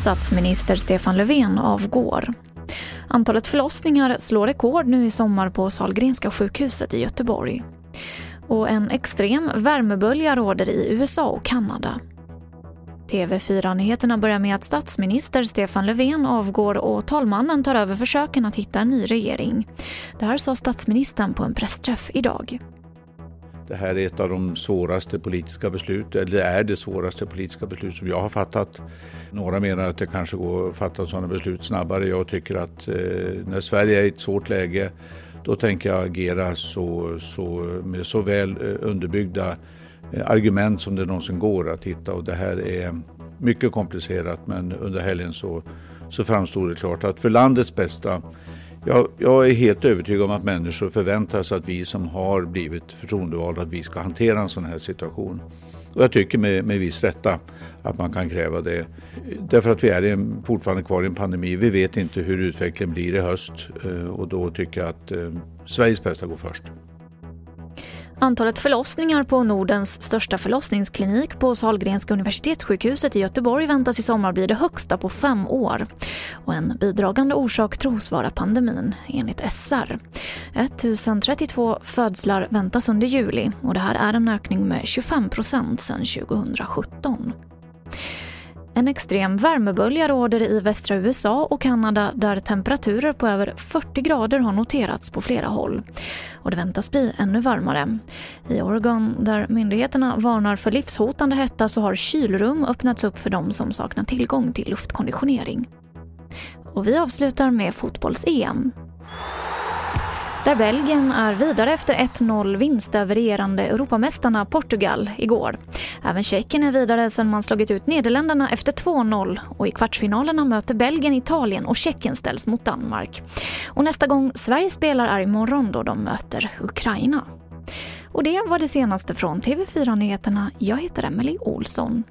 Statsminister Stefan Löfven avgår. Antalet förlossningar slår rekord nu i sommar på Salgrenska sjukhuset i Göteborg. Och en extrem värmebölja råder i USA och Kanada. TV4-nyheterna börjar med att statsminister Stefan Löfven avgår och talmannen tar över försöken att hitta en ny regering. Det här sa statsministern på en pressträff idag. Det här är ett av de svåraste politiska beslut, eller det är det svåraste politiska beslut som jag har fattat. Några menar att det kanske går att fatta sådana beslut snabbare. Jag tycker att eh, när Sverige är i ett svårt läge då tänker jag agera så, så, med så väl eh, underbyggda eh, argument som det någonsin går att hitta. Och det här är mycket komplicerat men under helgen så, så framstod det klart att för landets bästa jag, jag, är helt övertygad om att människor förväntar sig att vi som har blivit förtroendevalda, att vi ska hantera en sån här situation. Och jag tycker med, med viss rätta att man kan kräva det. Därför att vi är en, fortfarande kvar i en pandemi. Vi vet inte hur utvecklingen blir i höst eh, och då tycker jag att eh, Sveriges bästa går först. Antalet förlossningar på Nordens största förlossningsklinik på Sahlgrenska universitetssjukhuset i Göteborg väntas i sommar bli det högsta på fem år. Och en bidragande orsak tros vara pandemin, enligt SR. 1032 födslar väntas under juli och det här är en ökning med 25 procent sedan 2017. En extrem värmebölja råder i västra USA och Kanada där temperaturer på över 40 grader har noterats på flera håll. Och det väntas bli ännu varmare. I Oregon, där myndigheterna varnar för livshotande hetta så har kylrum öppnats upp för de som saknar tillgång till luftkonditionering. Och vi avslutar med fotbolls-EM. Där Belgien är vidare efter 1-0 vinst över regerande Europamästarna Portugal igår. Även Tjeckien är vidare sedan man slagit ut Nederländerna efter 2-0 och i kvartsfinalerna möter Belgien Italien och Tjeckien ställs mot Danmark. Och nästa gång Sverige spelar är imorgon då de möter Ukraina. Och det var det senaste från TV4 Nyheterna. Jag heter Emily Olsson.